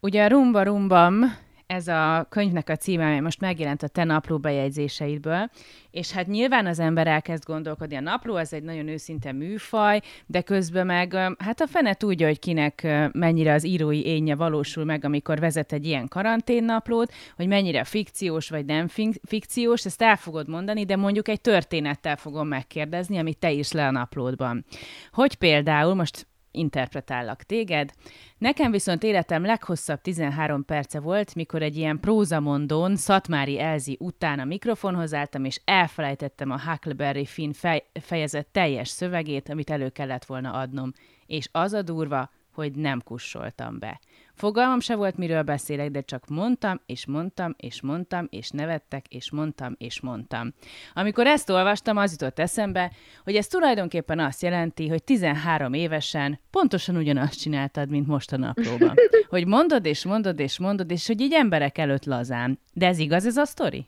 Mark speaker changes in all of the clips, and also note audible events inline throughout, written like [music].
Speaker 1: ugye a Rumba Rumbam ez a könyvnek a címe, amely most megjelent a te napló bejegyzéseidből, és hát nyilván az ember elkezd gondolkodni, a napló az egy nagyon őszinte műfaj, de közben meg hát a fene tudja, hogy kinek mennyire az írói énje valósul meg, amikor vezet egy ilyen karanténnaplót, hogy mennyire fikciós vagy nem fikciós, ezt el fogod mondani, de mondjuk egy történettel fogom megkérdezni, amit te is le a naplódban. Hogy például, most interpretállak téged. Nekem viszont életem leghosszabb 13 perce volt, mikor egy ilyen prózamondón Szatmári Elzi után a mikrofonhoz álltam, és elfelejtettem a Huckleberry Finn fej- fejezet teljes szövegét, amit elő kellett volna adnom. És az a durva, hogy nem kussoltam be. Fogalmam se volt, miről beszélek, de csak mondtam, és mondtam, és mondtam, és nevettek, és mondtam, és mondtam. Amikor ezt olvastam, az jutott eszembe, hogy ez tulajdonképpen azt jelenti, hogy 13 évesen pontosan ugyanazt csináltad, mint most a naplóban. [laughs] Hogy mondod, és mondod, és mondod, és hogy így emberek előtt lazán. De ez igaz ez a sztori?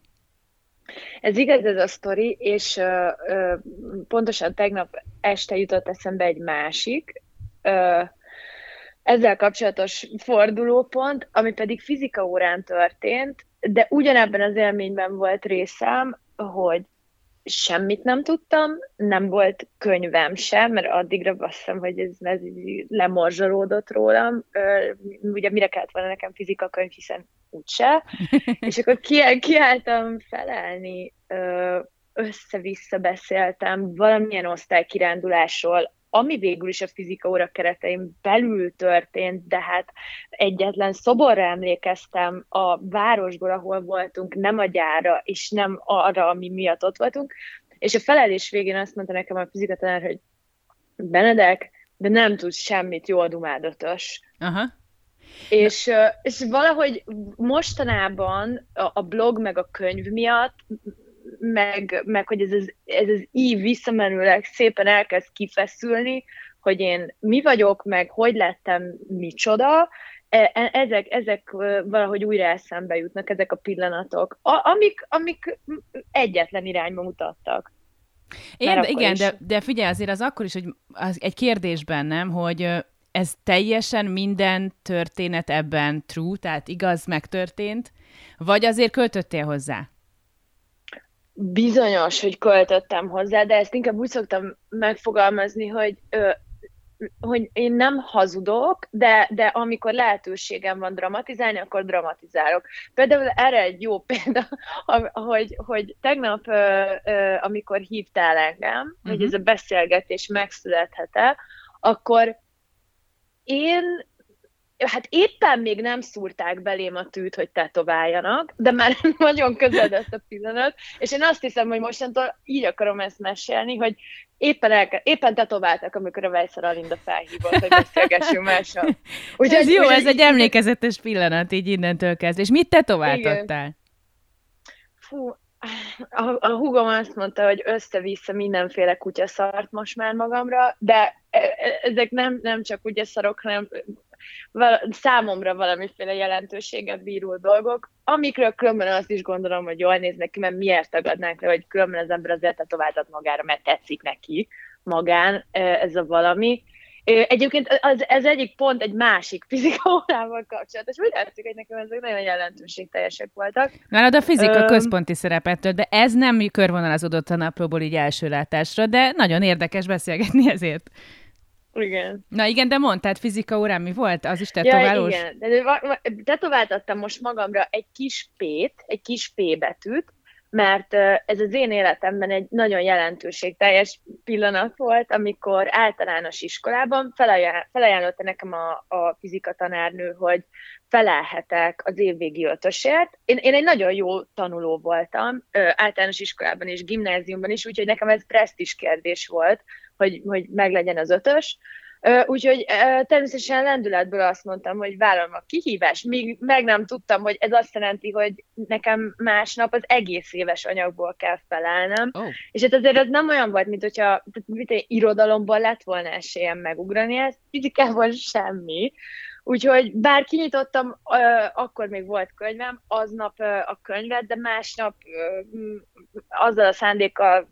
Speaker 2: Ez igaz, ez a sztori, és ö, ö, pontosan tegnap este jutott eszembe egy másik, ö, ezzel kapcsolatos fordulópont, ami pedig fizika órán történt, de ugyanebben az élményben volt részem, hogy semmit nem tudtam, nem volt könyvem sem, mert addigra azt hiszem, hogy ez, ez lemorzsolódott rólam. Ugye mire kellett volna nekem fizika könyv, hiszen úgyse. [laughs] És akkor kiálltam felelni, össze-vissza beszéltem valamilyen osztálykirándulásról, ami végül is a fizika óra keretein belül történt, de hát egyetlen szoborra emlékeztem a városból, ahol voltunk, nem a gyára, és nem arra, ami miatt ott voltunk, és a felelés végén azt mondta nekem a fizika tanár, hogy Benedek, de nem tudsz semmit, jó dumádatos. Aha. És, és valahogy mostanában a blog meg a könyv miatt meg, meg hogy ez az, ez az ív visszamenőleg szépen elkezd kifeszülni, hogy én mi vagyok, meg hogy lettem micsoda, e, e, ezek, ezek valahogy újra eszembe jutnak, ezek a pillanatok, a, amik, amik egyetlen irányba mutattak.
Speaker 1: Én, igen, de, de figyelj, azért az akkor is, hogy az egy kérdés bennem, hogy ez teljesen minden történet ebben true, tehát igaz, megtörtént, vagy azért költöttél hozzá?
Speaker 2: Bizonyos, hogy költöttem hozzá, de ezt inkább úgy szoktam megfogalmazni, hogy ö, hogy én nem hazudok, de, de amikor lehetőségem van dramatizálni, akkor dramatizálok. Például erre egy jó példa, [laughs] hogy, hogy tegnap, amikor hívtál engem, uh-huh. hogy mhm. ez a beszélgetés megszülethet akkor én hát éppen még nem szúrták belém a tűt, hogy tetováljanak, de már [laughs] nagyon közeledett a pillanat, és én azt hiszem, hogy mostantól így akarom ezt mesélni, hogy éppen, elke, éppen tetováltak, amikor a Vejszer Alinda felhívott, hogy beszélgessünk mással.
Speaker 1: Úgy, [laughs] ez jó, úgy, ez egy emlékezetes pillanat, így innentől kezd. És mit tetováltottál?
Speaker 2: Fú, a, a húgom azt mondta, hogy össze-vissza mindenféle kutyaszart most már magamra, de e, e, ezek nem, nem csak kutyaszarok, hanem val- számomra valamiféle jelentőséget bíró dolgok, amikről különben azt is gondolom, hogy jól néznek ki, mert miért tagadnánk le, hogy különben az ember azért tetováltat magára, mert tetszik neki magán ez a valami. Egyébként az, ez egyik pont egy másik fizika órával kapcsolatos. Úgy látszik, hogy nekem ezek nagyon jelentőségteljesek voltak.
Speaker 1: Nálad a fizika Öm... központi szerepet de ez nem körvonalazódott a naplóból így első látásra, de nagyon érdekes beszélgetni ezért.
Speaker 2: Igen.
Speaker 1: Na igen, de mondd, tehát fizika órán mi volt? Az is tetoválós?
Speaker 2: Ja, igen. Tetováltattam most magamra egy kis P-t, egy kis P betűt, mert ez az én életemben egy nagyon jelentőségteljes pillanat volt, amikor általános iskolában felajánl, felajánlotta nekem a, a fizika tanárnő, hogy felelhetek az évvégi ötösért. Én, én egy nagyon jó tanuló voltam, általános iskolában és gimnáziumban is, úgyhogy nekem ez presztis kérdés volt, hogy, hogy meglegyen az ötös. Úgyhogy természetesen lendületből azt mondtam, hogy vállalom a kihívást, míg meg nem tudtam, hogy ez azt jelenti, hogy nekem másnap az egész éves anyagból kell felelnem. Oh. És hát azért ez nem olyan volt, mint hogyha mint egy irodalomban lett volna esélyem megugrani ezt, fizikában semmi. Úgyhogy bár kinyitottam, akkor még volt könyvem, aznap a könyvet, de másnap azzal a szándékkal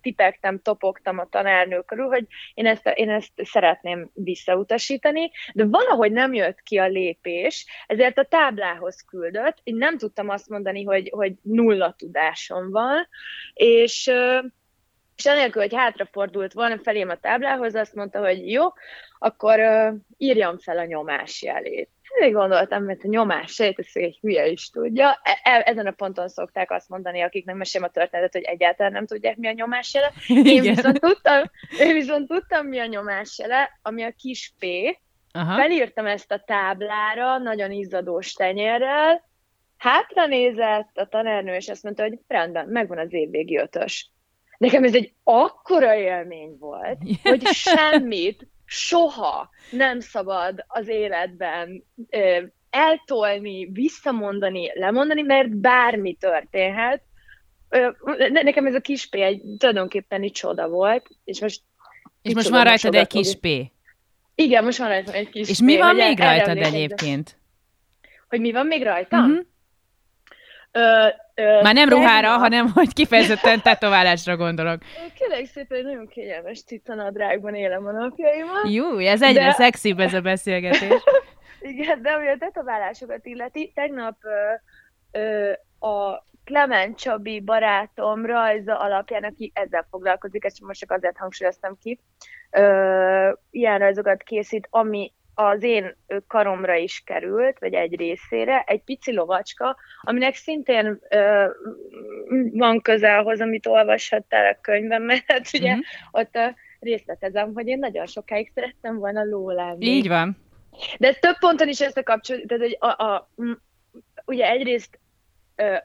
Speaker 2: tipektem, topogtam a tanárnő körül, hogy én ezt, én ezt szeretném visszautasítani, de valahogy nem jött ki a lépés, ezért a táblához küldött, én nem tudtam azt mondani, hogy, hogy nulla tudásom van, és és anélkül, hogy hátrafordult volna felém a táblához, azt mondta, hogy jó, akkor írjam fel a nyomás jelét. Én gondoltam, mert a nyomás ezt egy hülye is tudja. E- e- ezen a ponton szokták azt mondani, akiknek mesélem a történetet, hogy egyáltalán nem tudják, mi a nyomás jele. Én viszont tudtam, én viszont tudtam, mi a nyomás jele, ami a kis P. Aha. Felírtam ezt a táblára, nagyon izzadós tenyérrel, hátra nézett a tanárnő, és azt mondta, hogy rendben, megvan az évvégi ötös. Nekem ez egy akkora élmény volt, [laughs] hogy semmit soha nem szabad az életben eltolni, visszamondani, lemondani, mert bármi történhet. Nekem ez a kis P egy tulajdonképpen egy csoda volt, és most
Speaker 1: és most van rajtad egy kis P.
Speaker 2: Igen, most van rajtad egy kis
Speaker 1: És P, mi van még rajtad egyébként?
Speaker 2: Hogy mi van még rajtam? Uh-huh.
Speaker 1: Ö, ö, Már nem ruhára, tegnap... hanem hogy kifejezetten tetoválásra gondolok.
Speaker 2: Kérlek szépen, hogy nagyon kényelmes cicanadrágban élem a napjaimat.
Speaker 1: Jó, ez egyre de... szexibb ez a beszélgetés. [laughs]
Speaker 2: Igen, de ami a tetoválásokat illeti, tegnap ö, ö, a Clement Csabi barátom rajza alapján, aki ezzel foglalkozik, ezt most csak azért hangsúlyoztam ki, ö, ilyen rajzokat készít, ami az én karomra is került, vagy egy részére, egy pici lovacska, aminek szintén ö, van közelhoz, amit olvashattál a könyvben, mert hát ugye mm-hmm. ott ö, részletezem, hogy én nagyon sokáig szerettem volna ló lenni.
Speaker 1: Így van.
Speaker 2: De ez több ponton is összekapcsolódik, tehát hogy a, a, ugye egyrészt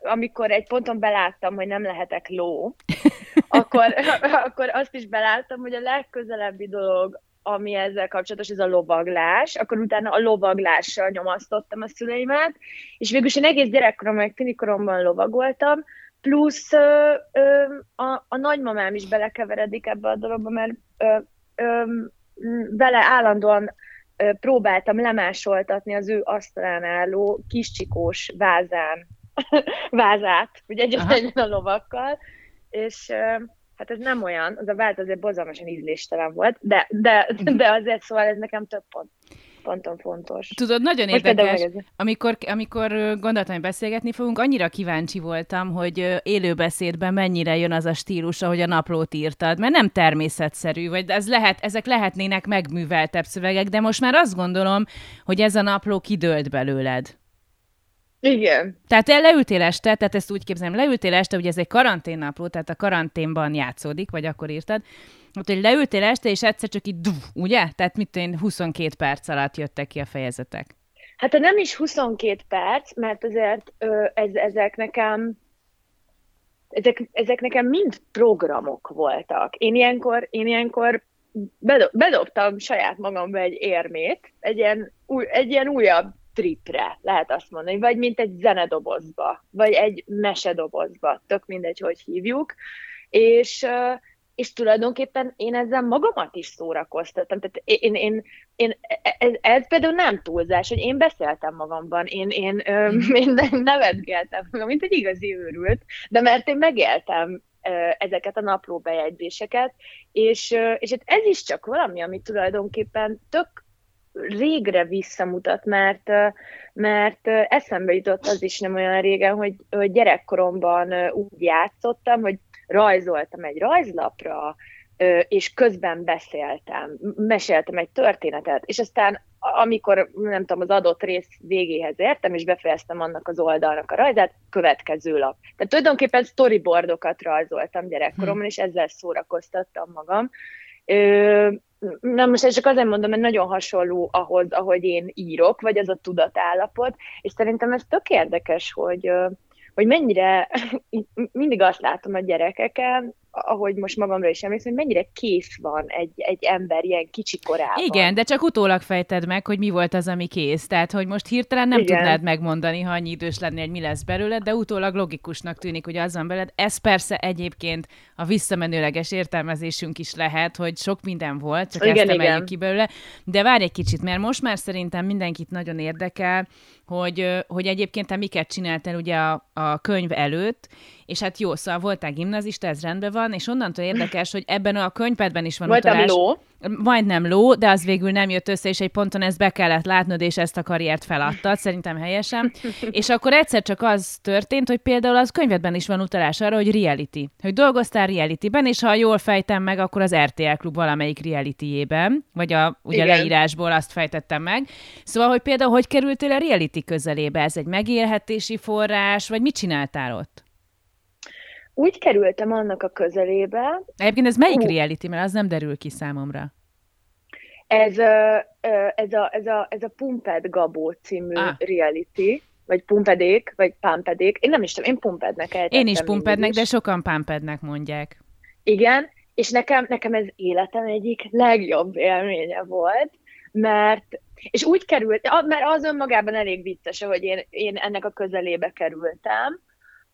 Speaker 2: amikor egy ponton beláttam, hogy nem lehetek ló, [laughs] akkor, [laughs] akkor azt is beláttam, hogy a legközelebbi dolog ami ezzel kapcsolatos, ez a lovaglás, akkor utána a lovaglással nyomasztottam a szüleimet, és végül is én egész gyerekkorom, meg tinikoromban lovagoltam, plusz ö, ö, a, a nagymamám is belekeveredik ebbe a dologba, mert ö, ö, vele állandóan ö, próbáltam lemásoltatni az ő asztalán álló kiscsikós vázán, [laughs] vázát, ugye egyetlen a lovakkal, és hát ez nem olyan, az a vált azért bozalmasan ízléstelen volt, de, de, de azért szóval ez nekem több pont ponton fontos.
Speaker 1: Tudod, nagyon Most érdekes, amikor, amikor gondoltam, hogy beszélgetni fogunk, annyira kíváncsi voltam, hogy élőbeszédben mennyire jön az a stílus, ahogy a naplót írtad, mert nem természetszerű, vagy ez lehet, ezek lehetnének megműveltebb szövegek, de most már azt gondolom, hogy ez a napló kidőlt belőled.
Speaker 2: Igen.
Speaker 1: Tehát te leültél este, tehát ezt úgy képzelem, leültél este, ugye ez egy karanténnapló, tehát a karanténban játszódik, vagy akkor írtad, ott, hogy leültél este, és egyszer csak így, duf, ugye? Tehát mit én 22 perc alatt jöttek ki a fejezetek.
Speaker 2: Hát nem is 22 perc, mert azért ö, ez, ezek nekem ezek, ezek nekem mind programok voltak. Én ilyenkor, én ilyenkor bedobtam saját magamba egy érmét, egy ilyen, új, egy ilyen újabb tripre, lehet azt mondani, vagy mint egy zenedobozba, vagy egy mesedobozba, tök mindegy, hogy hívjuk, és, és tulajdonképpen én ezzel magamat is szórakoztattam. Tehát én, én, én, ez, ez például nem túlzás, hogy én beszéltem magamban, én, én, mhm. én, én nevetgeltem magam, mint egy igazi őrült, de mert én megéltem ezeket a naplóbejegyzéseket, és, és hát ez is csak valami, ami tulajdonképpen tök régre visszamutat, mert, mert eszembe jutott az is nem olyan régen, hogy, hogy gyerekkoromban úgy játszottam, hogy rajzoltam egy rajzlapra, és közben beszéltem, meséltem egy történetet, és aztán amikor, nem tudom, az adott rész végéhez értem, és befejeztem annak az oldalnak a rajzát, következő lap. Tehát tulajdonképpen storyboardokat rajzoltam gyerekkoromban, hm. és ezzel szórakoztattam magam. Nem, most csak azért mondom, mert nagyon hasonló ahhoz, ahogy én írok, vagy az a tudatállapot, és szerintem ez tök érdekes, hogy, hogy mennyire, [laughs] mindig azt látom a gyerekeken, ahogy most magamra is emlékszem, hogy mennyire kész van egy, egy ember ilyen kicsi korában.
Speaker 1: Igen, de csak utólag fejted meg, hogy mi volt az, ami kész. Tehát, hogy most hirtelen nem Igen. tudnád megmondani, ha annyi idős lenni, hogy mi lesz belőled, de utólag logikusnak tűnik, hogy az van belőled. Ez persze egyébként a visszamenőleges értelmezésünk is lehet, hogy sok minden volt, csak igen, ezt emeljük ki belőle. De várj egy kicsit, mert most már szerintem mindenkit nagyon érdekel, hogy, hogy egyébként te miket csináltál ugye a, a könyv előtt, és hát jó, szóval voltál gimnazista, ez rendben van, és onnantól érdekes, hogy ebben a könyvben is van
Speaker 2: Voltam
Speaker 1: utalás.
Speaker 2: ló.
Speaker 1: Majdnem ló, de az végül nem jött össze, és egy ponton ezt be kellett látnod, és ezt a karriert feladtad, szerintem helyesen. És akkor egyszer csak az történt, hogy például az könyvedben is van utalás arra, hogy reality. Hogy dolgoztál realityben, és ha jól fejtem meg, akkor az RTL klub valamelyik realityjében, vagy a ugye
Speaker 2: Igen.
Speaker 1: leírásból azt fejtettem meg. Szóval, hogy például hogy kerültél a reality közelébe? Ez egy megélhetési forrás, vagy mit csináltál ott?
Speaker 2: Úgy kerültem annak a közelébe,
Speaker 1: Egyébként ez melyik
Speaker 2: Ú.
Speaker 1: reality, mert az nem derül ki számomra.
Speaker 2: ez, ez, a, ez, a, ez a Pumped Gabó című
Speaker 1: Ah.
Speaker 2: reality, vagy Pumpedék, vagy Pumpedék. Én nem is tudom, én Pumpednek ejtettem
Speaker 1: Én is pumpednek,
Speaker 2: is.
Speaker 1: de sokan pumpednek mondják.
Speaker 2: Igen, és nekem, nekem ez életem egyik legjobb élménye volt, mert, és úgy került, mert az önmagában elég vicces, hogy én, én ennek a közelébe kerültem,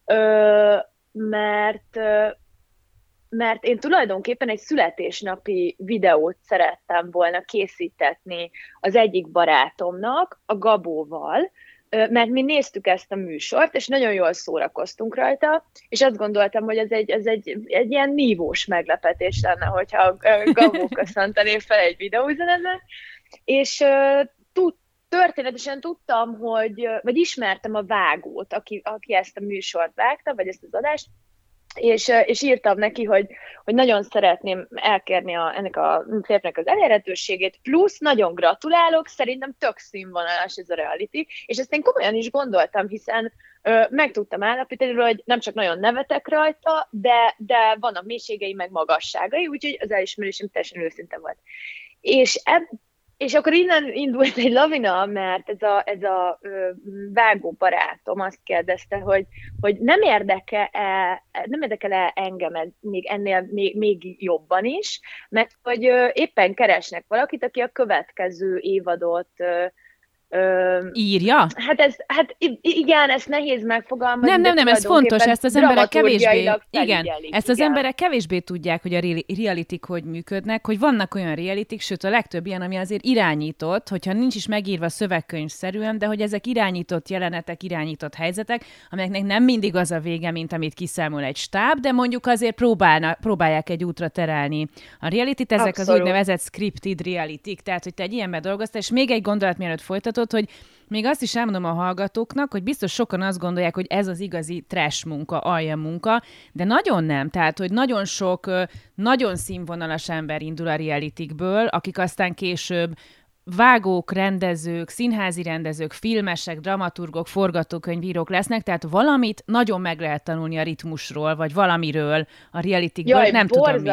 Speaker 2: ö, mert, mert én tulajdonképpen egy születésnapi videót szerettem volna készítetni az egyik barátomnak, a Gabóval, mert mi néztük ezt a műsort, és nagyon jól szórakoztunk rajta, és azt gondoltam, hogy ez egy, ez egy, egy ilyen nívós meglepetés lenne, hogyha ö, Gabó [laughs] köszöntené fel egy videóüzenetben, és történetesen tudtam, hogy, vagy ismertem a vágót, aki, aki ezt a műsort vágta, vagy ezt az adást, és, és írtam neki, hogy, hogy nagyon szeretném elkérni a, ennek a férfinek az elérhetőségét, plusz nagyon gratulálok, szerintem tök színvonalas ez a reality, és ezt én komolyan is gondoltam, hiszen ö, meg tudtam állapítani, hogy nem csak nagyon nevetek rajta, de, de vannak mélységei, meg magasságai, úgyhogy az elismerésem teljesen őszinte volt. És, eb, és akkor innen indult egy lavina, mert ez a, ez a vágó barátom azt kérdezte, hogy, hogy nem érdekel-e, nem érdekel-e engem még ennél még, még jobban is, mert hogy éppen keresnek valakit, aki a következő évadot ö,
Speaker 1: Írja?
Speaker 2: Hát ez, hát igen, ezt nehéz megfogalmazni.
Speaker 1: Nem, nem, nem, ez fontos, ezt az emberek kevésbé, igen, ezt az
Speaker 2: igen.
Speaker 1: emberek kevésbé tudják, hogy a reali- realitik hogy működnek, hogy vannak olyan realitik, sőt a legtöbb ilyen, ami azért irányított, hogyha nincs is megírva szövegkönyvszerűen, de hogy ezek irányított jelenetek, irányított helyzetek, amelyeknek nem mindig az a vége, mint amit kiszámol egy stáb, de mondjuk azért próbálna, próbálják egy útra terelni a realitit, ezek az
Speaker 2: Abszolút.
Speaker 1: úgynevezett scripted realitik, tehát hogy te egy ilyenben dolgoztál, és még egy gondolat mielőtt folytatod, hogy még azt is elmondom a hallgatóknak, hogy biztos sokan azt gondolják, hogy ez az igazi trash munka, alja munka, de nagyon nem. Tehát, hogy nagyon sok, nagyon színvonalas ember indul a realitikből, akik aztán később vágók, rendezők, színházi rendezők, filmesek, dramaturgok, forgatókönyvírók lesznek, tehát valamit nagyon meg lehet tanulni a ritmusról, vagy valamiről a realitikből,
Speaker 2: Jaj,
Speaker 1: nem tudom mit.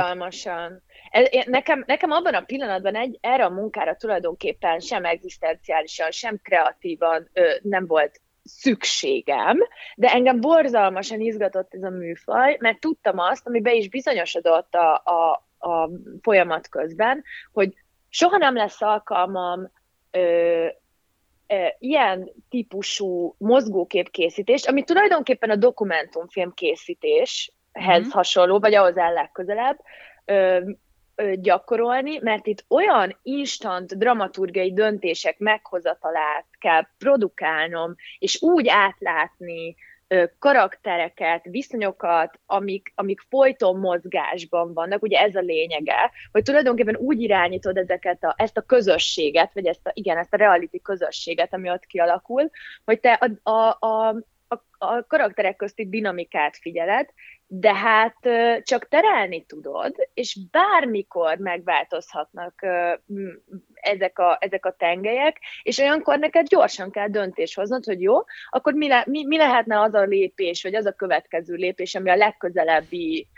Speaker 2: Nekem, nekem abban a pillanatban egy, erre a munkára tulajdonképpen sem egzisztenciálisan, sem kreatívan ö, nem volt szükségem, de engem borzalmasan izgatott ez a műfaj, mert tudtam azt, ami be is bizonyosodott a, a, a folyamat közben, hogy soha nem lesz alkalmam ö, ilyen típusú mozgóképkészítést, ami tulajdonképpen a dokumentumfilm készítéshez
Speaker 1: Mhm.
Speaker 2: hasonló, vagy ahhoz áll legközelebb, gyakorolni, mert itt olyan instant dramaturgiai döntések meghozatalát kell produkálnom, és úgy átlátni karaktereket, viszonyokat, amik, amik folyton mozgásban vannak, ugye ez a lényege, hogy tulajdonképpen úgy irányítod ezeket a, ezt a közösséget, vagy ezt a, igen, ezt a reality közösséget, ami ott kialakul, hogy te a, a, a, a, karakterek közti dinamikát figyeled, de hát csak terelni tudod, és bármikor megváltozhatnak ezek a, ezek a tengelyek, és olyankor neked gyorsan kell döntés hoznod, hogy jó, akkor mi, le, mi, mi lehetne az a lépés, vagy az a következő lépés, ami a legközelebbi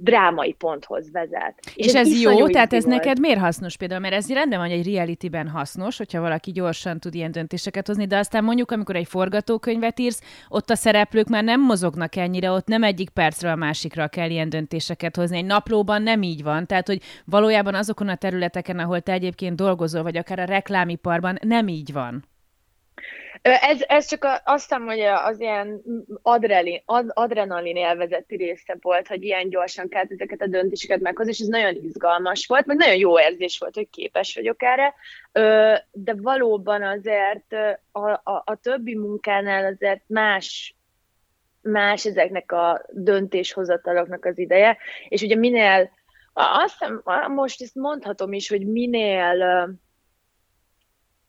Speaker 2: drámai ponthoz vezet.
Speaker 1: És, és ez, ez jó, tehát ez
Speaker 2: volt.
Speaker 1: neked miért hasznos például? Mert ez rendben van, hogy egy realityben hasznos, hogyha valaki gyorsan tud ilyen döntéseket hozni, de aztán mondjuk, amikor egy forgatókönyvet írsz, ott a szereplők már nem mozognak ennyire, ott nem egyik percről a másikra kell ilyen döntéseket hozni. Egy naplóban nem így van, tehát hogy valójában azokon a területeken, ahol te egyébként dolgozol, vagy akár a reklámiparban, nem így van.
Speaker 2: Ez, ez csak azt hiszem, hogy az ilyen adrenalin, ad, adrenalin élvezeti része volt, hogy ilyen gyorsan kellett ezeket a döntéseket meghozni, és ez nagyon izgalmas volt, meg nagyon jó érzés volt, hogy képes vagyok erre, de valóban azért a, a, a többi munkánál azért más más ezeknek a döntéshozataloknak az ideje, és ugye minél, azt hiszem, most ezt mondhatom is, hogy minél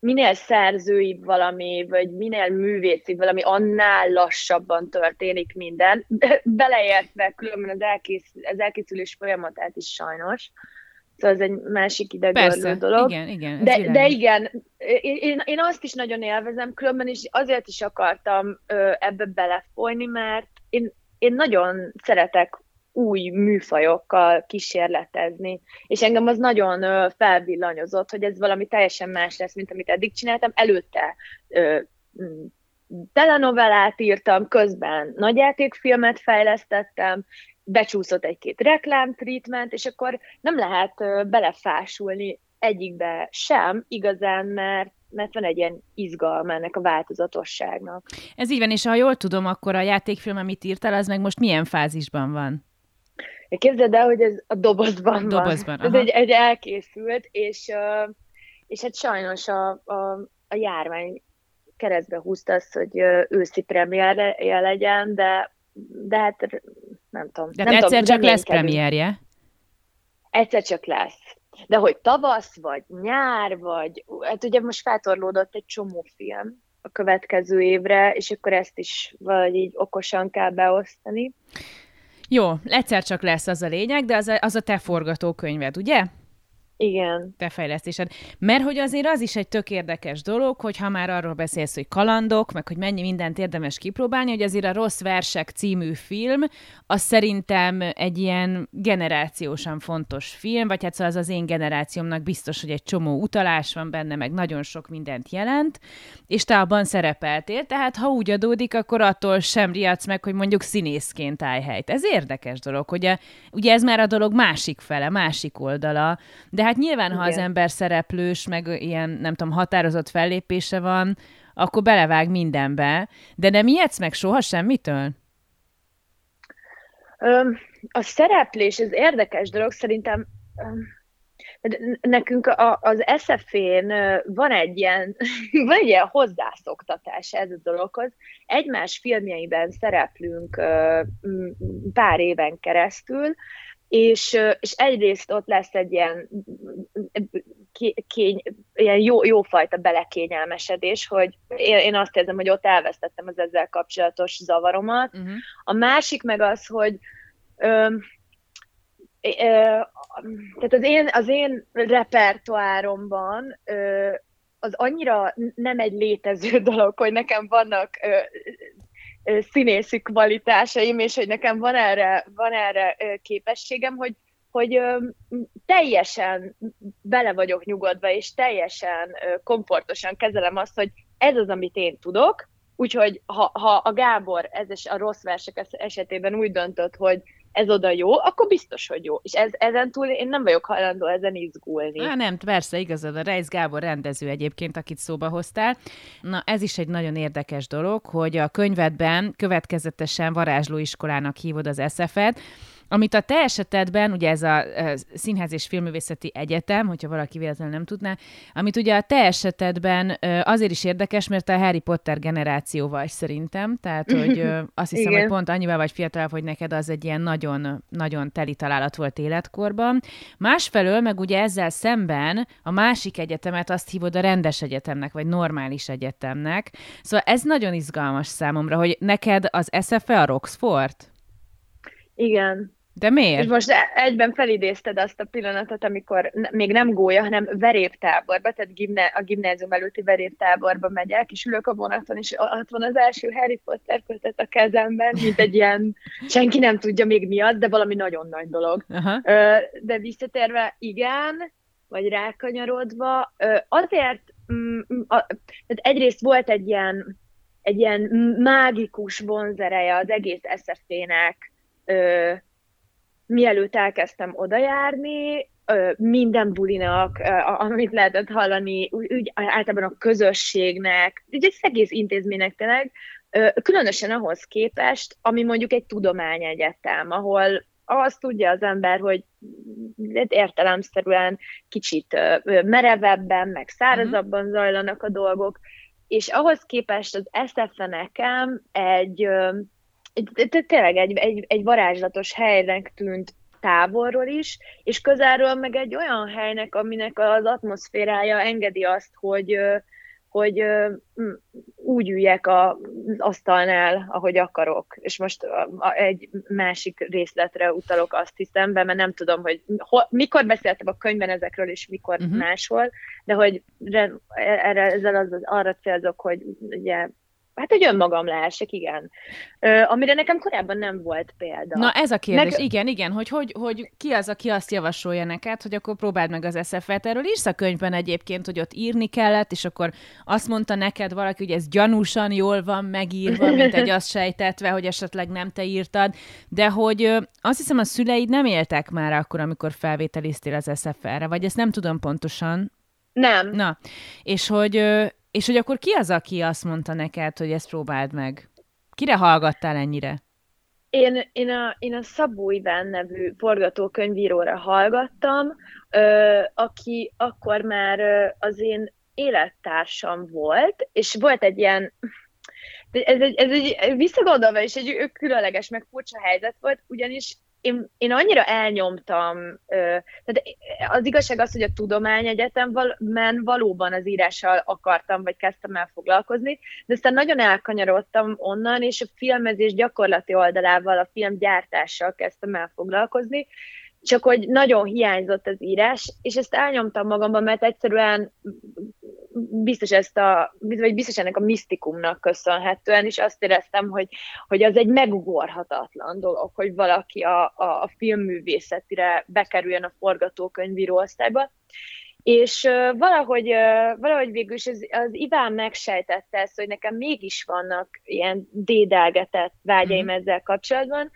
Speaker 2: minél szerzőibb valami, vagy minél művészibb valami, annál lassabban történik minden, beleértve különben az, elkész, az elkészülés folyamatát is sajnos. Szóval ez egy másik idegörlő dolog.
Speaker 1: igen, igen.
Speaker 2: De, de igen, én, én azt is nagyon élvezem, különben is azért is akartam ö, ebbe belefolyni, mert én, én nagyon szeretek új műfajokkal kísérletezni, és engem az nagyon felvillanyozott, hogy ez valami teljesen más lesz, mint amit eddig csináltam. Előtte telenovellát írtam, közben nagyjátékfilmet fejlesztettem, becsúszott egy-két reklám treatment, és akkor nem lehet belefásulni egyikbe sem igazán, mert mert van egy ilyen izgalma ennek a változatosságnak.
Speaker 1: Ez így van, és ha jól tudom, akkor a játékfilm, amit írtál, az meg most milyen fázisban van?
Speaker 2: Képzeld el, hogy ez a dobozban,
Speaker 1: dobozban
Speaker 2: van. Ez egy, egy elkészült, és, és hát sajnos a, a, a járvány keresztbe húzta azt, hogy őszi premierje legyen, de, de hát nem tudom.
Speaker 1: De
Speaker 2: nem
Speaker 1: egyszer
Speaker 2: tudom,
Speaker 1: csak lesz premierje.
Speaker 2: Egyszer csak lesz. De hogy tavasz, vagy nyár, vagy... Hát ugye most feltorlódott egy csomó film a következő évre, és akkor ezt is valahogy így okosan kell beosztani.
Speaker 1: Jó, egyszer csak lesz az a lényeg, de az a, az a te forgatókönyved, ugye?
Speaker 2: Igen.
Speaker 1: Te fejlesztésed. Mert hogy azért az is egy tök érdekes dolog, hogy ha már arról beszélsz, hogy kalandok, meg hogy mennyi mindent érdemes kipróbálni, hogy azért a Rossz Versek című film, az szerintem egy ilyen generációsan fontos film, vagy hát szóval az az én generációmnak biztos, hogy egy csomó utalás van benne, meg nagyon sok mindent jelent, és te abban szerepeltél, tehát ha úgy adódik, akkor attól sem riadsz meg, hogy mondjuk színészként állj helyt. Ez érdekes dolog, hogy ugye ez már a dolog másik fele, másik oldala, de hát hát nyilván, Igen. ha az ember szereplős, meg ilyen, nem tudom, határozott fellépése van, akkor belevág mindenbe. De nem ijedsz meg soha semmitől?
Speaker 2: a szereplés, ez érdekes dolog, szerintem nekünk a, az SF-én van egy ilyen, [laughs] van egy ilyen hozzászoktatás ez a dologhoz. Egymás filmjeiben szereplünk pár éven keresztül, és, és egyrészt ott lesz egy ilyen, kény, ilyen jó, jófajta belekényelmesedés, hogy én, én azt érzem, hogy ott elvesztettem az ezzel kapcsolatos zavaromat. Uh-huh. A másik meg az, hogy ö, ö, tehát az én, az én repertoáromban ö, az annyira nem egy létező [laughs] dolog, hogy nekem vannak ö, színészi kvalitásaim, és hogy nekem van erre, van erre képességem, hogy, hogy teljesen bele vagyok nyugodva, és teljesen komfortosan kezelem azt, hogy ez az, amit én tudok, úgyhogy ha, ha a Gábor ez a rossz versek esetében úgy döntött, hogy ez oda jó, akkor biztos, hogy jó. És ez, ezen túl én nem vagyok hajlandó ezen izgulni.
Speaker 1: Há, nem, persze, igazad. A Reis Gábor rendező egyébként, akit szóba hoztál. Na, ez is egy nagyon érdekes dolog, hogy a könyvedben következetesen varázslóiskolának hívod az SF-et, amit a te esetedben, ugye ez a, a Színház és Filmművészeti Egyetem, hogyha valaki véletlenül nem tudná, amit ugye a te esetedben azért is érdekes, mert a Harry Potter generáció vagy szerintem, tehát hogy [laughs] azt hiszem, Igen. hogy pont annyival vagy fiatalabb, hogy neked az egy ilyen nagyon, nagyon teli találat volt életkorban. Másfelől meg ugye ezzel szemben a másik egyetemet azt hívod a rendes egyetemnek, vagy normális egyetemnek. Szóval ez nagyon izgalmas számomra, hogy neked az SFE a Roxford?
Speaker 2: Igen.
Speaker 1: De miért?
Speaker 2: És most egyben felidézted azt a pillanatot, amikor még nem gólya, hanem veréptáborba, tehát gimne, a gimnázium előtti veréptáborba megyek, és ülök a vonaton, és ott van az első Harry Potter kötet a kezemben, mint egy ilyen, senki nem tudja még miatt, de valami nagyon nagy dolog. Aha. De visszatérve, igen, vagy rákanyarodva, azért, mm, mm, tehát egyrészt volt egy ilyen, egy ilyen mágikus vonzereje az egész SFT-nek, mielőtt elkezdtem odajárni, minden bulinak, amit lehetett hallani, úgy általában a közösségnek, ugye az egész intézménynek tényleg, különösen ahhoz képest, ami mondjuk egy tudományegyetem, ahol azt tudja az ember, hogy értelemszerűen kicsit merevebben, meg szárazabban zajlanak a dolgok, és ahhoz képest az SZF nekem egy tényleg egy, egy, egy varázslatos helynek tűnt távolról is, és közelről meg egy olyan helynek, aminek az atmoszférája engedi azt, hogy, hogy úgy üljek az asztalnál, ahogy akarok. És most egy másik részletre utalok, azt hiszem, be, mert nem tudom, hogy ho, mikor beszéltem a könyvben ezekről, és mikor uh-huh. máshol, de hogy erre, ezzel az, arra célzok, hogy ugye Hát, hogy önmagam lehessek, igen. Ö, amire nekem korábban nem volt példa.
Speaker 1: Na ez a kérdés, Nek... igen, igen, hogy, hogy hogy ki az, aki azt javasolja neked, hogy akkor próbáld meg az SFL-t. Erről írsz a könyvben egyébként, hogy ott írni kellett, és akkor azt mondta neked valaki, hogy ez gyanúsan jól van megírva, [laughs] mint egy azt sejtetve, hogy esetleg nem te írtad, de hogy azt hiszem a szüleid nem éltek már akkor, amikor felvételiztél az SFL-re, vagy ezt nem tudom pontosan.
Speaker 2: Nem.
Speaker 1: Na, és hogy és hogy akkor ki az, aki azt mondta neked, hogy ezt próbáld meg? Kire hallgattál ennyire?
Speaker 2: Én, én, a, én a Szabó Iván nevű forgatókönyvíróra hallgattam, ö, aki akkor már ö, az én élettársam volt, és volt egy ilyen, ez egy, ez egy visszagondolva is egy különleges, meg furcsa helyzet volt, ugyanis én, én annyira elnyomtam, tehát az igazság az, hogy a tudományegyetemben valóban az írással akartam, vagy kezdtem el foglalkozni, de aztán nagyon elkanyarodtam onnan, és a filmezés gyakorlati oldalával, a filmgyártással kezdtem el foglalkozni, csak hogy nagyon hiányzott az írás, és ezt elnyomtam magamban, mert egyszerűen biztos ezt a, vagy biztos ennek a misztikumnak köszönhetően, és azt éreztem, hogy, hogy az egy megugorhatatlan dolog, hogy valaki a, a, a filmművészetire bekerüljön a forgatókönyvíró osztályba. És uh, valahogy, uh, valahogy végül is az, az Iván megsejtette ezt, hogy nekem mégis vannak ilyen dédelgetett vágyaim mm-hmm. ezzel kapcsolatban,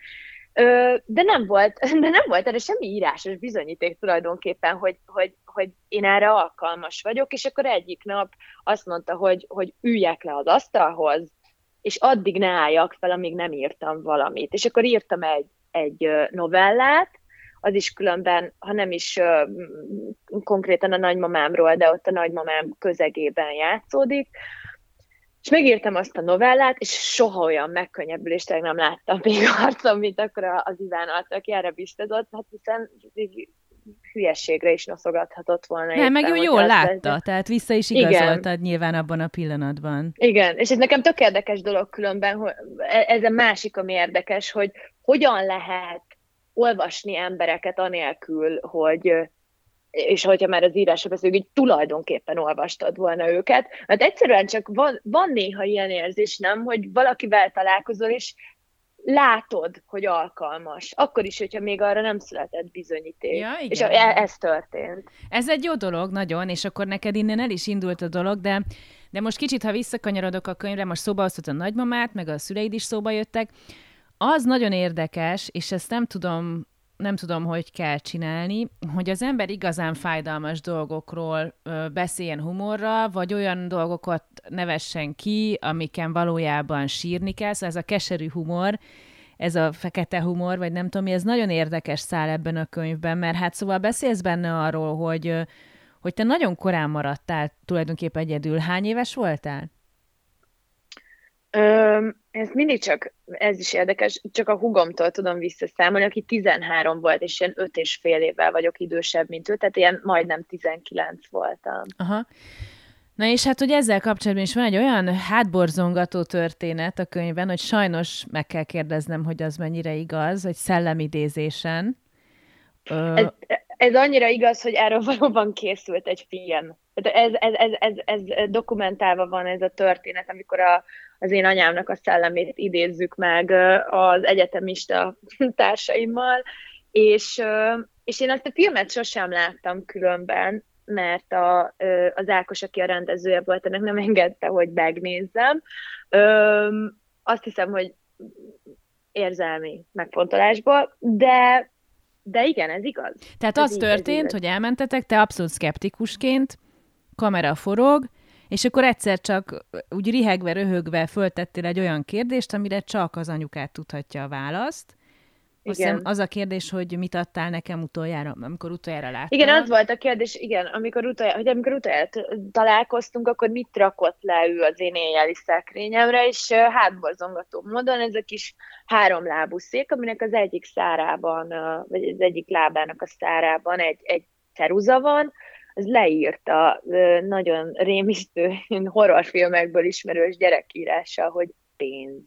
Speaker 2: de nem volt, [laughs] de nem volt erre semmi írásos bizonyíték tulajdonképpen, hogy, hogy, hogy én erre alkalmas vagyok, és akkor egyik nap azt mondta, hogy, hogy üljek le az asztalhoz, és addig ne álljak fel, amíg nem írtam valamit. És akkor írtam egy, egy novellát, az is különben, ha nem is konkrétan a nagymamámról, de ott a nagymamám közegében játszódik, és megírtam azt a novellát, és soha olyan megkönnyebbülést nem láttam még arcom, mint akkor az Iván arc, aki erre biztozott, hát hiszen hülyességre is noszogathatott volna.
Speaker 1: Nem, meg ő jól látta, ez... tehát vissza is igazoltad Igen. nyilván abban a pillanatban.
Speaker 2: Igen, és ez nekem tök érdekes dolog különben, hogy e- ez a másik, ami érdekes, hogy hogyan lehet olvasni embereket anélkül, hogy és hogyha már az írásra beszélünk, hogy tulajdonképpen olvastad volna őket, mert egyszerűen csak van, van néha ilyen érzés, nem, hogy valakivel találkozol, és látod, hogy alkalmas. Akkor is, hogyha még arra nem született bizonyíték. Ja, igen. És e- ez történt.
Speaker 1: Ez egy jó dolog, nagyon, és akkor neked innen el is indult a dolog, de, de most kicsit, ha visszakanyarodok a könyvre, most szóba hoztad a nagymamát, meg a szüleid is szóba jöttek, az nagyon érdekes, és ezt nem tudom nem tudom, hogy kell csinálni, hogy az ember igazán fájdalmas dolgokról beszéljen humorra, vagy olyan dolgokat nevessen ki, amiken valójában sírni kell, szóval ez a keserű humor, ez a fekete humor, vagy nem tudom, ez nagyon érdekes szál ebben a könyvben, mert hát szóval beszélsz benne arról, hogy, hogy te nagyon korán maradtál tulajdonképpen egyedül. Hány éves voltál?
Speaker 2: Ö, ez mindig csak, ez is érdekes, csak a hugomtól tudom visszaszámolni, aki 13 volt, és ilyen 5 és fél évvel vagyok idősebb, mint ő, tehát ilyen majdnem 19 voltam.
Speaker 1: Aha. Na és hát, hogy ezzel kapcsolatban is van egy olyan hátborzongató történet a könyvben, hogy sajnos meg kell kérdeznem, hogy az mennyire igaz, hogy szellemidézésen.
Speaker 2: Ez, ez annyira igaz, hogy erről valóban készült egy film. Ez, ez, ez, ez, ez dokumentálva van ez a történet, amikor a, az én anyámnak a szellemét idézzük meg az egyetemista [laughs] társaimmal, és, és én azt a filmet sosem láttam különben, mert a, az Ákos, aki a rendezője volt, ennek nem engedte, hogy megnézzem. Azt hiszem, hogy érzelmi megfontolásból, de de igen, ez igaz.
Speaker 1: Tehát
Speaker 2: ez
Speaker 1: az így, történt, hogy elmentetek, te abszolút szkeptikusként, kamera forog, és akkor egyszer csak úgy rihegve, röhögve föltettél egy olyan kérdést, amire csak az anyukát tudhatja a választ. Igen. az a kérdés, hogy mit adtál nekem utoljára, amikor utoljára láttam.
Speaker 2: Igen, az volt a kérdés, igen, amikor utoljára, hogy amikor utoljára találkoztunk, akkor mit rakott le ő az én éjjeli szekrényemre, és hátborzongató módon ez a kis háromlábú szék, aminek az egyik szárában, vagy az egyik lábának a szárában egy, egy ceruza van, az leírta nagyon rémisztő [laughs] horrorfilmekből ismerős gyerekírása, hogy pénz.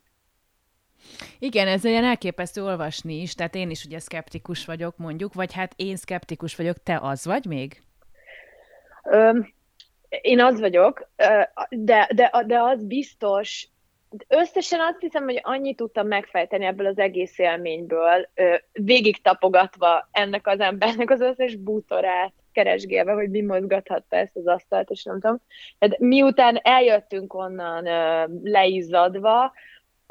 Speaker 1: Igen, ez olyan elképesztő olvasni is, tehát én is ugye szkeptikus vagyok mondjuk, vagy hát én szkeptikus vagyok, te az vagy még?
Speaker 2: Öm, én az vagyok, de, de, de az biztos, összesen azt hiszem, hogy annyit tudtam megfejteni ebből az egész élményből, végig tapogatva ennek az embernek az összes bútorát, keresgélve, hogy mi mozgathatta ezt az asztalt, és nem tudom. Tehát miután eljöttünk onnan leizzadva,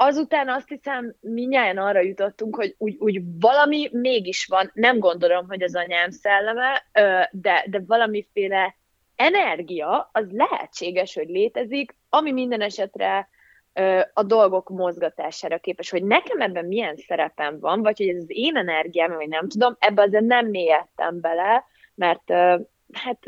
Speaker 2: azután azt hiszem, minnyáján arra jutottunk, hogy úgy, úgy valami mégis van, nem gondolom, hogy az anyám szelleme, de, de valamiféle energia, az lehetséges, hogy létezik, ami minden esetre a dolgok mozgatására képes, hogy nekem ebben milyen szerepem van, vagy hogy ez az én energiám, vagy nem tudom, ebben azért nem mélyedtem bele, mert hát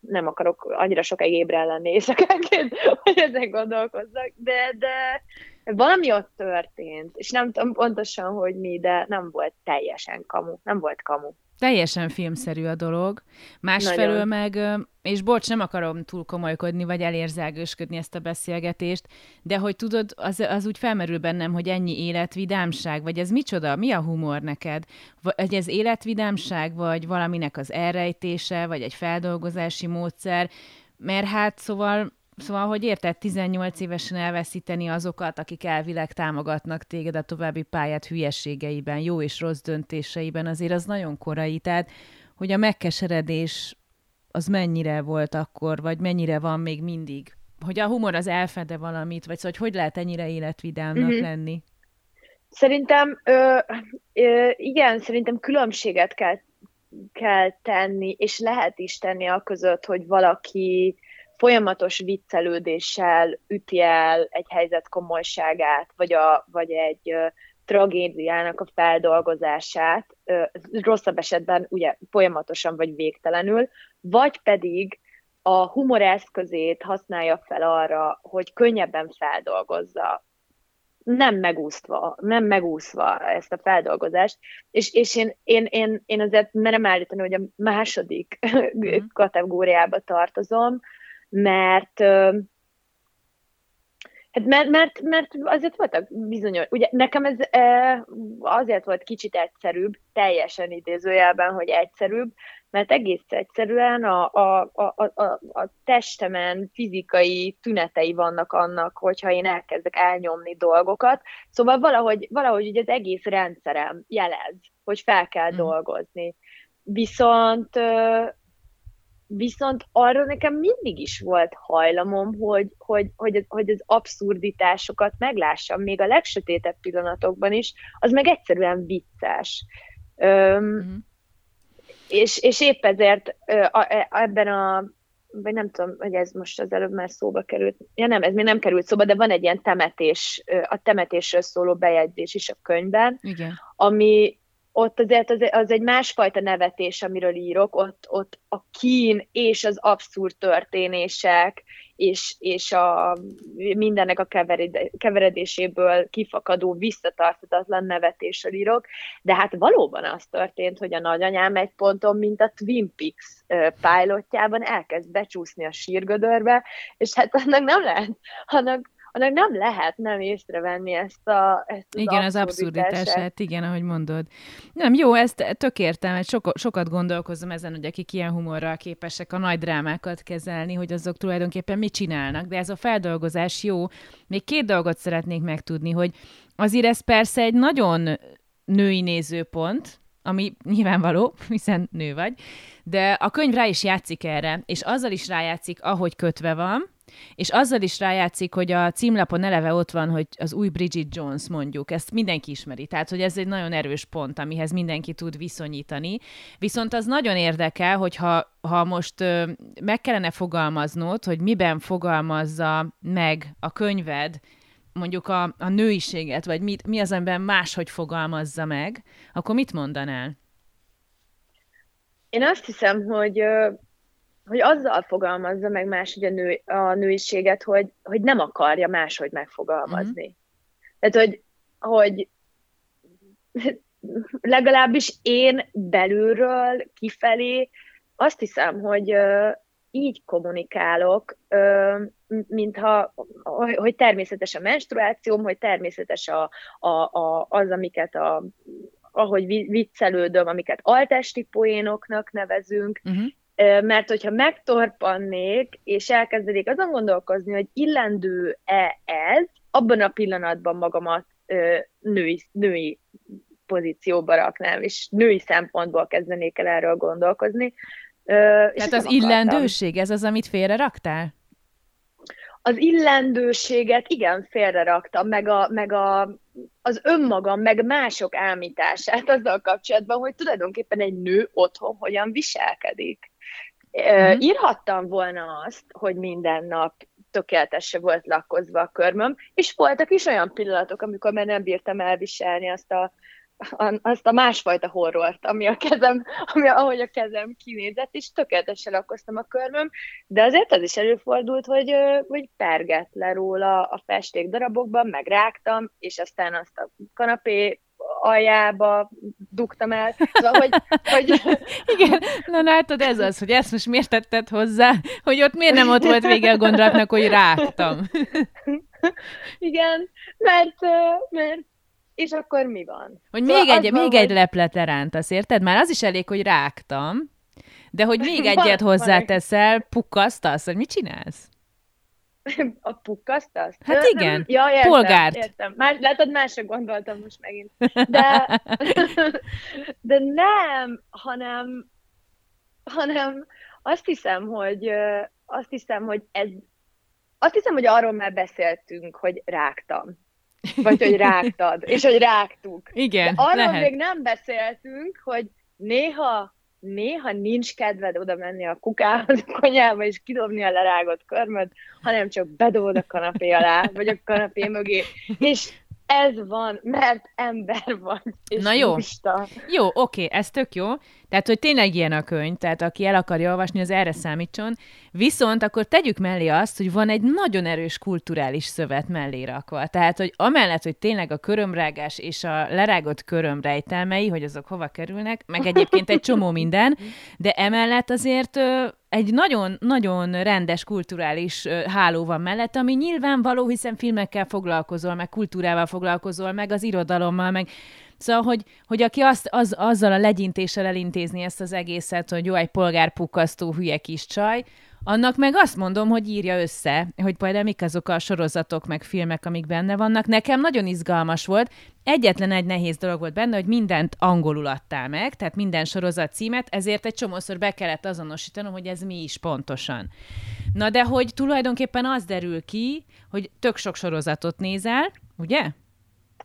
Speaker 2: nem akarok annyira sokáig ébren lenni éjszakánként, hogy ezen gondolkozzak, de, de valami ott történt, és nem tudom pontosan, hogy mi, de nem volt teljesen kamu, nem volt kamu.
Speaker 1: Teljesen filmszerű a dolog. Másfelől meg, és bocs, nem akarom túl komolykodni, vagy elérzelgősködni ezt a beszélgetést, de hogy tudod, az, az úgy felmerül bennem, hogy ennyi életvidámság, vagy ez micsoda? Mi a humor neked? Vagy ez életvidámság, vagy valaminek az elrejtése, vagy egy feldolgozási módszer? Mert hát szóval Szóval, hogy érted 18 évesen elveszíteni azokat, akik elvileg támogatnak téged a további pályát hülyességeiben, jó és rossz döntéseiben, azért az nagyon korai. Tehát, hogy a megkeseredés az mennyire volt akkor, vagy mennyire van még mindig? Hogy a humor az elfede valamit, vagy szóval, hogy hogy lehet ennyire életvidámnak mm-hmm. lenni?
Speaker 2: Szerintem, ö, ö, igen, szerintem különbséget kell, kell tenni, és lehet is tenni a között, hogy valaki folyamatos viccelődéssel üti el egy helyzet komolyságát, vagy, a, vagy egy tragédiának a feldolgozását, rosszabb esetben ugye folyamatosan vagy végtelenül, vagy pedig a humor eszközét használja fel arra, hogy könnyebben feldolgozza, nem megúszva, nem megúszva ezt a feldolgozást, és, és én, én, én, én azért merem állítani, hogy a második mm. kategóriába tartozom, mert Hát mert, mert, mert azért voltak bizonyos, ugye nekem ez azért volt kicsit egyszerűbb, teljesen idézőjelben, hogy egyszerűbb, mert egész egyszerűen a, a, a, a, a testemen fizikai tünetei vannak annak, hogyha én elkezdek elnyomni dolgokat, szóval valahogy, valahogy ugye az egész rendszerem jelez, hogy fel kell mm. dolgozni. Viszont Viszont arra nekem mindig is volt hajlamom, hogy, hogy, hogy, hogy az abszurditásokat meglássam, még a legsötétebb pillanatokban is, az meg egyszerűen vicces. Öm, mm-hmm. és, és épp ezért e, ebben a, vagy nem tudom, hogy ez most az előbb már szóba került, ja nem, ez még nem került szóba, de van egy ilyen temetés, a temetésről szóló bejegyzés is a könyvben, Igen. ami, ott azért az, az egy másfajta nevetés, amiről írok, ott, ott a kín és az abszurd történések, és, és a mindennek a keveredéséből kifakadó, visszatartatatlan nevetésről írok, de hát valóban az történt, hogy a nagyanyám egy ponton, mint a Twin Peaks pilotjában elkezd becsúszni a sírgödörbe, és hát annak nem lehet, annak annak nem lehet nem észrevenni ezt, a, ezt
Speaker 1: az Igen, az abszurditását, igen, ahogy mondod. Nem, jó, ezt tök értem, so, sokat gondolkozom ezen, hogy akik ilyen humorral képesek a nagy drámákat kezelni, hogy azok tulajdonképpen mit csinálnak, de ez a feldolgozás jó. Még két dolgot szeretnék megtudni, hogy azért ez persze egy nagyon női nézőpont, ami nyilvánvaló, [laughs] hiszen nő vagy, de a könyv rá is játszik erre, és azzal is rájátszik, ahogy kötve van, és azzal is rájátszik, hogy a címlapon eleve ott van, hogy az új Bridget Jones mondjuk, ezt mindenki ismeri, tehát hogy ez egy nagyon erős pont, amihez mindenki tud viszonyítani. Viszont az nagyon érdekel, hogyha ha most ö, meg kellene fogalmaznod, hogy miben fogalmazza meg a könyved mondjuk a, a nőiséget, vagy mit, mi az, amiben máshogy fogalmazza meg, akkor mit mondanál?
Speaker 2: Én azt hiszem, hogy hogy azzal fogalmazza meg máshogy a, nő, a nőiséget, hogy, hogy nem akarja máshogy megfogalmazni. Mm-hmm. Tehát, hogy, hogy legalábbis én belülről kifelé azt hiszem, hogy így kommunikálok, mintha, hogy természetes a menstruációm, hogy természetes a, a, a, az, amiket a, ahogy viccelődöm, amiket altesti poénoknak nevezünk, uh-huh. Mert hogyha megtorpannék, és elkezdenék azon gondolkozni, hogy illendő-e ez, abban a pillanatban magamat női, női pozícióba raknám, és női szempontból kezdenék el erről gondolkozni.
Speaker 1: Tehát az illendőség, ez az, amit félre raktál?
Speaker 2: Az illendőséget igen, félre raktam, meg, a, meg a, az önmagam, meg mások ámítását azzal kapcsolatban, hogy tulajdonképpen egy nő otthon hogyan viselkedik. Mm-hmm. Írhattam volna azt, hogy minden nap tökéletesen volt lakkozva a körmöm, és voltak is olyan pillanatok, amikor már nem bírtam elviselni azt a azt a másfajta horrort, ami a kezem, ami, ahogy a kezem kinézett, és tökéletesen lakoztam a körmöm, de azért az is előfordult, hogy, hogy pergett le róla a festék darabokban, meg rágtam, és aztán azt a kanapé aljába dugtam el. Szóval, hogy, hogy... [laughs]
Speaker 1: Igen, na látod, ez az, hogy ezt most miért tetted hozzá, hogy ott miért nem ott volt vége a gondolatnak, hogy rágtam. [laughs]
Speaker 2: Igen, mert, mert és akkor mi van?
Speaker 1: Hogy szóval még egy, van, még hogy... egy leplet rántasz, érted? Már az is elég, hogy rágtam, de hogy még [laughs] egyet hozzáteszel, pukkasztasz, hogy mit csinálsz?
Speaker 2: A pukkasztasz?
Speaker 1: Hát igen, ja, értem, polgárt.
Speaker 2: Értem. Más, látod, másra gondoltam most megint. De, [laughs] de nem, hanem, hanem azt hiszem, hogy azt hiszem, hogy ez azt hiszem, hogy arról már beszéltünk, hogy rágtam. Vagy hogy rágtad, és hogy rágtuk.
Speaker 1: Igen,
Speaker 2: De arról lehet. még nem beszéltünk, hogy néha néha nincs kedved oda menni a kukához, a konyába, és kidobni a lerágott körmöt, hanem csak bedobod a kanapé alá, vagy a kanapé mögé, és ez van, mert ember van. És
Speaker 1: Na jó. Lusta. Jó, oké, ez tök jó. Tehát, hogy tényleg ilyen a könyv, tehát aki el akarja olvasni, az erre számítson. Viszont akkor tegyük mellé azt, hogy van egy nagyon erős kulturális szövet mellé rakva. Tehát, hogy amellett, hogy tényleg a körömrágás és a lerágott köröm rejtelmei, hogy azok hova kerülnek, meg egyébként egy csomó minden, de emellett azért egy nagyon-nagyon rendes kulturális háló van mellett, ami nyilvánvaló, hiszen filmekkel foglalkozol, meg kultúrával foglalkozol, meg az irodalommal, meg Szóval, hogy, hogy aki azt, az, azzal a legyintéssel elintézni ezt az egészet, hogy jó, egy polgárpukkasztó hülye kis csaj, annak meg azt mondom, hogy írja össze, hogy például mik azok a sorozatok, meg filmek, amik benne vannak. Nekem nagyon izgalmas volt. Egyetlen egy nehéz dolog volt benne, hogy mindent angolul adtál meg, tehát minden sorozat címet, ezért egy csomószor be kellett azonosítanom, hogy ez mi is pontosan. Na de hogy tulajdonképpen az derül ki, hogy tök sok sorozatot nézel, ugye?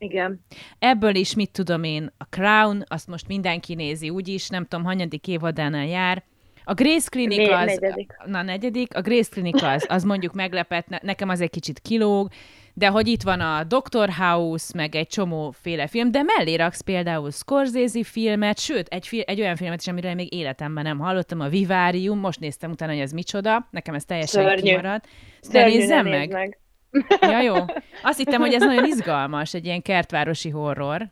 Speaker 2: Igen.
Speaker 1: Ebből is, mit tudom én, a Crown, azt most mindenki nézi, úgyis, nem tudom, hanyadik évadánál jár. A Grace Clinic az... Negyedik. Na, negyedik. A Grace Clinic az, az mondjuk meglepett, nekem az egy kicsit kilóg, de hogy itt van a Doctor House, meg egy csomóféle film, de mellé raksz például Scorsese filmet, sőt, egy, fi- egy olyan filmet is, amiről még életemben nem hallottam, a Vivarium, most néztem utána, hogy ez micsoda, nekem ez teljesen Szörnyű. kimaradt. De nézzem meg. meg. Ja, jó. Azt hittem, hogy ez nagyon izgalmas, egy ilyen kertvárosi horror.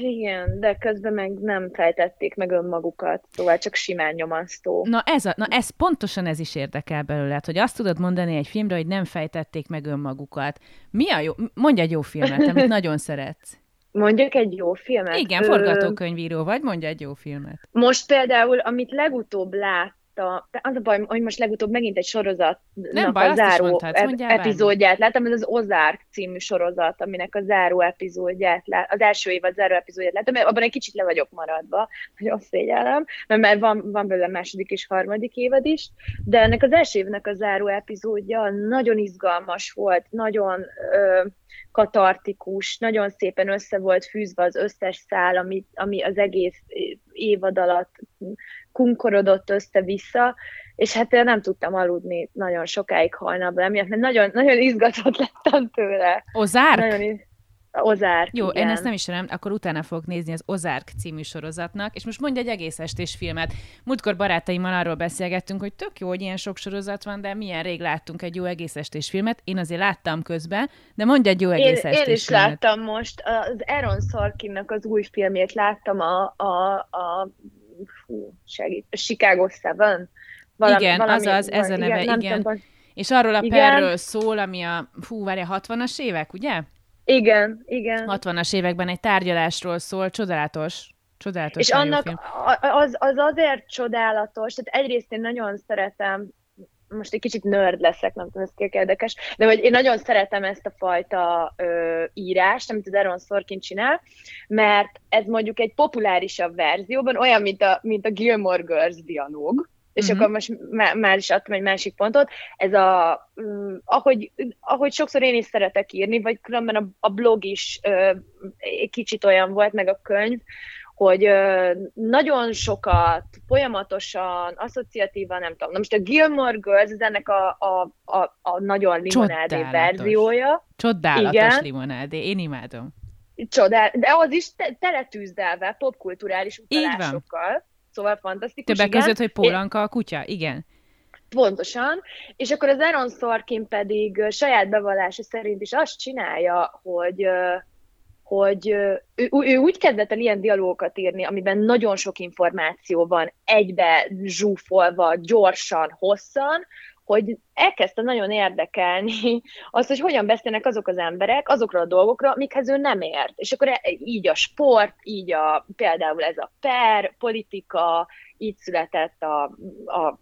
Speaker 2: Igen, de közben meg nem fejtették meg önmagukat, szóval csak simán nyomasztó.
Speaker 1: Na ez, a, na ez pontosan ez is érdekel belőled, hogy azt tudod mondani egy filmre, hogy nem fejtették meg önmagukat. Mi a jó? Mondj egy jó filmet, amit nagyon szeretsz.
Speaker 2: Mondjak egy jó filmet?
Speaker 1: Igen, forgatókönyvíró vagy, mondja egy jó filmet.
Speaker 2: Most például, amit legutóbb lát, a, az a baj, hogy most legutóbb megint egy sorozat
Speaker 1: Nem baj, a záró mondhatsz,
Speaker 2: epizódját. Láttam, ez az Ozark című sorozat, aminek a záró epizódját lát, az első évad záró epizódját láttam, mert abban egy kicsit le vagyok maradva, [laughs] nagyon szégyellem, mert, mert van, van belőle második és harmadik évad is, de ennek az első évnek a záró epizódja nagyon izgalmas volt, nagyon ö, katartikus, nagyon szépen össze volt fűzve az összes szál, ami, ami az egész évad alatt kunkorodott össze-vissza, és hát én nem tudtam aludni nagyon sokáig hajnalban, emiatt, mert nagyon, nagyon izgatott lettem tőle.
Speaker 1: Ozárk?
Speaker 2: Nagyon, Ozárk,
Speaker 1: Jó,
Speaker 2: igen.
Speaker 1: én ezt nem ismerem, akkor utána fogok nézni az Ozárk című sorozatnak, és most mondja egy egész estés filmet. Múltkor barátaimmal arról beszélgettünk, hogy tök jó, hogy ilyen sok sorozat van, de milyen rég láttunk egy jó egész estés filmet. Én azért láttam közben, de mondja egy jó egész
Speaker 2: én,
Speaker 1: estés
Speaker 2: én is
Speaker 1: filmet.
Speaker 2: láttam most, az Aaron Sorkinnak az új filmjét láttam, a, a, a segít, Chicago Seven.
Speaker 1: Igen, azaz, ez a neve, igen.
Speaker 2: Tudom,
Speaker 1: És arról a
Speaker 2: Igen.
Speaker 1: perről szól, ami a, fú, várja, 60-as évek, ugye?
Speaker 2: igen, igen.
Speaker 1: 60-as években egy tárgyalásról szól, csodálatos. Csodálatos
Speaker 2: És annak
Speaker 1: film.
Speaker 2: az, az azért csodálatos, tehát egyrészt én nagyon szeretem, most egy kicsit nerd leszek, nem tudom, ez ki érdekes, de hogy én nagyon szeretem ezt a fajta ö, írást, amit az Aaron Sorkin csinál, mert ez mondjuk egy populárisabb verzióban olyan, mint a, mint a Gilmore Girls dialóg, és
Speaker 1: Mhm.
Speaker 2: akkor most má- már is adtam egy másik pontot, ez a, ahogy, ahogy sokszor én is szeretek írni, vagy különben a, a blog is ö, egy kicsit olyan volt, meg a könyv, hogy nagyon sokat, folyamatosan, asszociatívan, nem tudom. Na most a Gilmore Girls, ez ennek a, a, a, a nagyon limonádé
Speaker 1: Csodálatos.
Speaker 2: verziója.
Speaker 1: Csodálatos
Speaker 2: Igen.
Speaker 1: limonádé, én imádom.
Speaker 2: Csodál, de az is te, teletűzdelve, popkulturális utalásokkal. Szóval fantasztikus.
Speaker 1: Többek
Speaker 2: igen.
Speaker 1: között, hogy Pólanka a kutya, igen.
Speaker 2: Pontosan, és akkor az Aaron Sorkin pedig saját bevallása szerint is azt csinálja, hogy, hogy ő, ő úgy kezdett el ilyen dialógokat írni, amiben nagyon sok információ van egybe zsúfolva, gyorsan, hosszan, hogy elkezdte nagyon érdekelni azt, hogy hogyan beszélnek azok az emberek azokról a dolgokról, amikhez ő nem ért. És akkor e- így a sport, így a, például ez a per, politika, így született a, a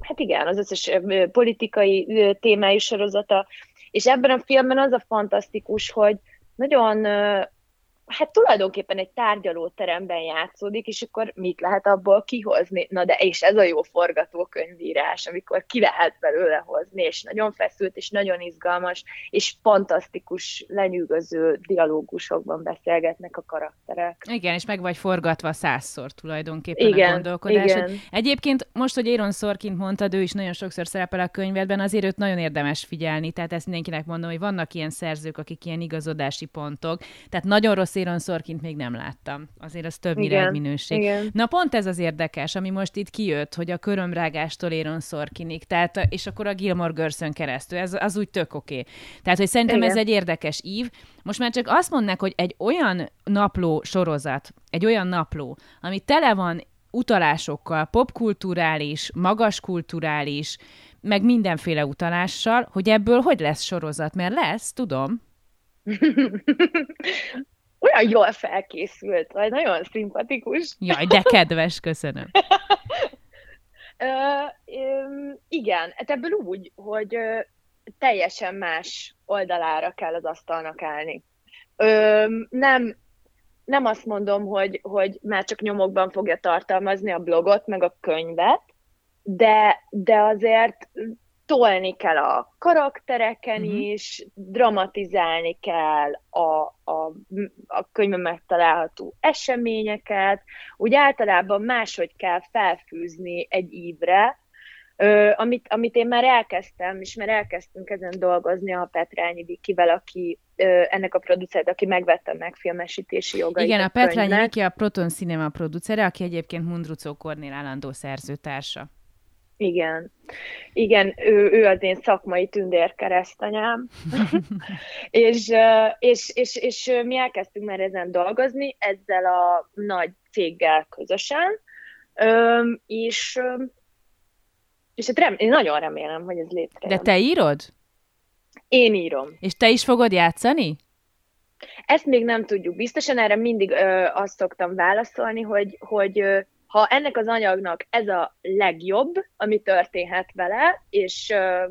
Speaker 2: hát igen, az összes politikai témájú sorozata, és ebben a filmben az a fantasztikus, hogy nagyon, ö, hát tulajdonképpen egy tárgyalóteremben játszódik, és akkor mit lehet abból kihozni? Na de és ez a jó forgatókönyvírás, amikor ki lehet belőle hozni, és nagyon feszült, és nagyon izgalmas, és fantasztikus, lenyűgöző dialógusokban beszélgetnek a karakterek.
Speaker 1: Igen, és meg vagy forgatva százszor tulajdonképpen a
Speaker 2: Igen,
Speaker 1: gondolkodásod.
Speaker 2: igen.
Speaker 1: Egyébként most, hogy Aaron Sorkint mondtad, ő is nagyon sokszor szerepel a könyvedben, azért őt nagyon érdemes figyelni, tehát ezt mindenkinek mondom, hogy vannak ilyen szerzők, akik ilyen igazodási pontok, tehát nagyon rossz Aaron Sorkint még nem láttam. Azért az többnyire
Speaker 2: Igen,
Speaker 1: minőség.
Speaker 2: igen.
Speaker 1: Na pont ez az érdekes, ami most itt kijött, hogy a körömrágástól Aaron Sorkinig, tehát és akkor a Gilmore Girls-ön keresztül, ez az úgy tök oké. Okay. Tehát, hogy szerintem
Speaker 2: Igen.
Speaker 1: ez egy érdekes ív. Most már csak azt mondnak, hogy egy olyan napló sorozat, egy olyan napló, ami tele van utalásokkal, popkulturális, magaskulturális, meg mindenféle utalással, hogy ebből hogy lesz sorozat, mert lesz, tudom. [laughs]
Speaker 2: Olyan jól felkészült, vagy nagyon szimpatikus.
Speaker 1: Jaj, de kedves, köszönöm. [laughs]
Speaker 2: Ö, öm, igen, hát ebből úgy, hogy ö, teljesen más oldalára kell az asztalnak állni. Ö, nem, nem azt mondom, hogy, hogy már csak nyomokban fogja tartalmazni a blogot, meg a könyvet, de, de azért tolni kell a karaktereken
Speaker 1: Mhm.
Speaker 2: is, dramatizálni kell a, a, a könyvben megtalálható eseményeket, úgy általában máshogy kell felfűzni egy ívre, Ö, amit, amit én már elkezdtem, és már elkezdtünk ezen dolgozni a Petrányi Vikivel, aki ö, ennek a producert, aki megvette a megfilmesítési jogait
Speaker 1: Igen, a Petrányi
Speaker 2: könyvnek.
Speaker 1: Viki a Proton Cinema producere, aki egyébként Mundrucó Kornél állandó szerzőtársa.
Speaker 2: Igen. Igen, ő, ő az én szakmai tündérkeresztanyám. [laughs] és, és, és, és mi elkezdtünk már ezen dolgozni, ezzel a nagy céggel közösen, és, és hát rem, én nagyon remélem, hogy ez létrejön.
Speaker 1: De te írod?
Speaker 2: Én írom.
Speaker 1: És te is fogod játszani?
Speaker 2: Ezt még nem tudjuk. Biztosan erre mindig ö, azt szoktam válaszolni, hogy, hogy ha ennek az anyagnak ez a legjobb, ami történhet vele, és ö,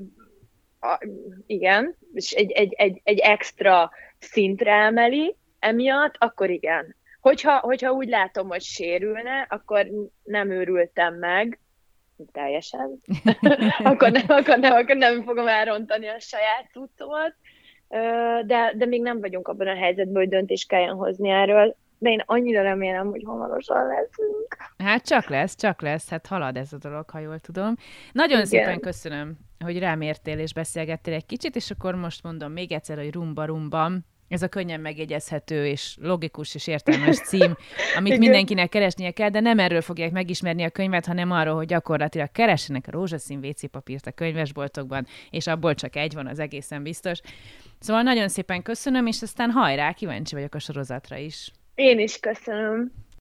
Speaker 2: a, igen, és egy, egy, egy, egy extra szintre emeli emiatt, akkor igen. Hogyha, hogyha úgy látom, hogy sérülne, akkor nem őrültem meg, teljesen, [laughs] [laughs] akkor, nem, akkor, nem, akkor nem fogom elrontani a saját cuccomat, de, de még nem vagyunk abban a helyzetben, hogy döntést kelljen hozni erről. De én annyira remélem, hogy hamarosan leszünk.
Speaker 1: Hát csak lesz, csak lesz, hát halad ez a dolog, ha jól tudom. Nagyon Igen. szépen köszönöm, hogy rám értél és beszélgettél egy kicsit, és akkor most mondom még egyszer, hogy rumba rumbam, ez a könnyen megjegyezhető és logikus és értelmes [laughs] cím, amit mindenkinek keresnie kell, de nem erről fogják megismerni a könyvet, hanem arról, hogy gyakorlatilag keressenek a rózsaszín WC papírt a könyvesboltokban, és abból csak egy van, az egészen biztos. Szóval nagyon szépen köszönöm, és aztán hajrá, kíváncsi vagyok a sorozatra is.
Speaker 2: Én is köszönöm.